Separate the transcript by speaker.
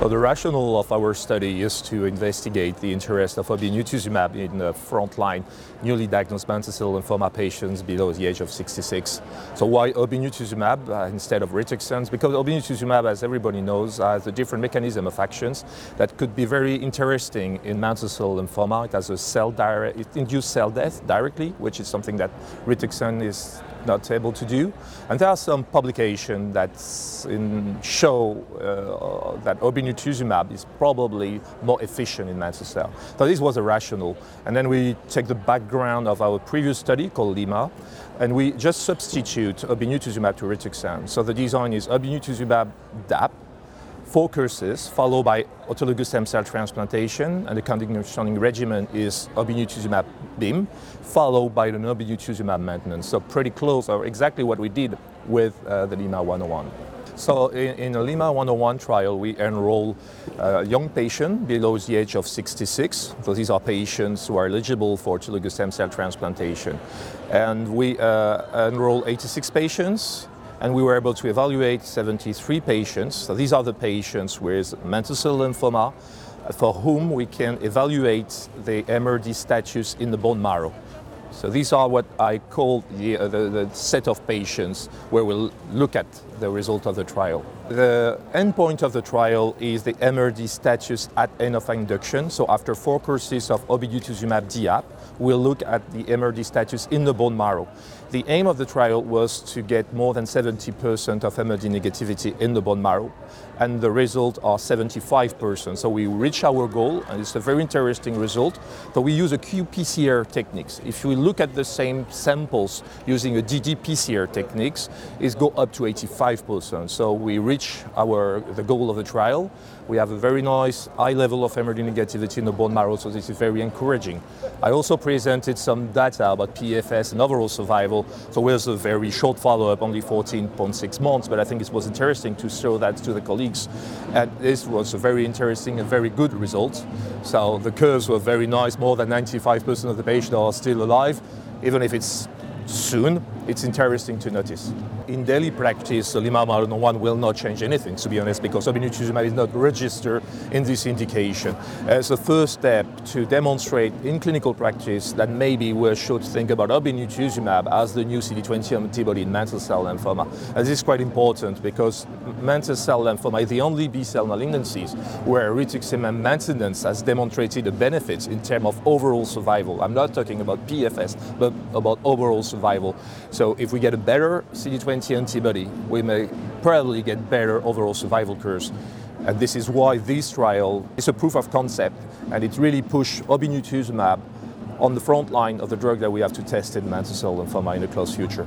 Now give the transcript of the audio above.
Speaker 1: Well, the rationale of our study is to investigate the interest of obinutuzumab in the frontline newly diagnosed mantle cell lymphoma patients below the age of 66. So why obinutuzumab uh, instead of rituximab? Because obinutuzumab, as everybody knows, has a different mechanism of actions that could be very interesting in mantle cell lymphoma. It has a cell direct, it induces cell death directly, which is something that rituximab is not able to do. And there are some publications that show uh, that obinutuzumab is probably more efficient in mantle cell. So this was a rationale. And then we take the background of our previous study called LYMA, and we just substitute obinutuzumab to rituximab. So the design is obinutuzumab DHAP, four courses followed by autologous stem cell transplantation and the conditioning regimen is obinutuzumab BEAM followed by the obinutuzumab maintenance. So pretty close or exactly what we did with uh, the LYMA 101. So in, in the LYMA 101 trial, we enroll a young patient below the age of 66. So these are patients who are eligible for autologous stem cell transplantation. And we uh, enroll 86 patients and we were able to evaluate 73 patients. So these are the patients with mantle cell lymphoma for whom we can evaluate the MRD status in the bone marrow. So these are what I call the, uh, the, the, set of patients where we'll look at the result of the trial. The endpoint of the trial is the MRD status at end of induction. So after four courses of obinutuzumab DHAP, we'll look at the MRD status in the bone marrow. The aim of the trial was to get more than 70% of MRD negativity in the bone marrow, and the result are 75%. So we reach our goal, and it's a very interesting result. So we use a qPCR techniques. If we look at the same samples using a ddPCR techniques, it go up to 85%. So we reach our the goal of the trial. We have a very nice high level of MRD negativity in the bone marrow, so this is very encouraging. I also presented some data about PFS and overall survival. So with a very short follow-up, only 14.6 months, but I think it was interesting to show that to the colleagues. And this was a very interesting and very good result. So the curves were very nice, more than 95% of the patients are still alive, even if it's soon, it's interesting to notice. In daily practice, LYMA 101 will not change anything, to be honest, because obinutuzumab is not registered in this indication. As a first step to demonstrate in clinical practice that maybe we should think about obinutuzumab as the new CD20 antibody in mantle cell lymphoma. And this is quite important because mantle cell lymphoma is the only B-cell malignancies where rituximab maintenance has demonstrated a benefit in terms of overall survival. I'm not talking about PFS, but about overall survival. So if we get a better CD20 antibody, we may probably get better overall survival curves. And this is why this trial is a proof of concept, and it really pushed obinutuzumab on the front line of the drug that we have to test in mantle cell lymphoma in the close future.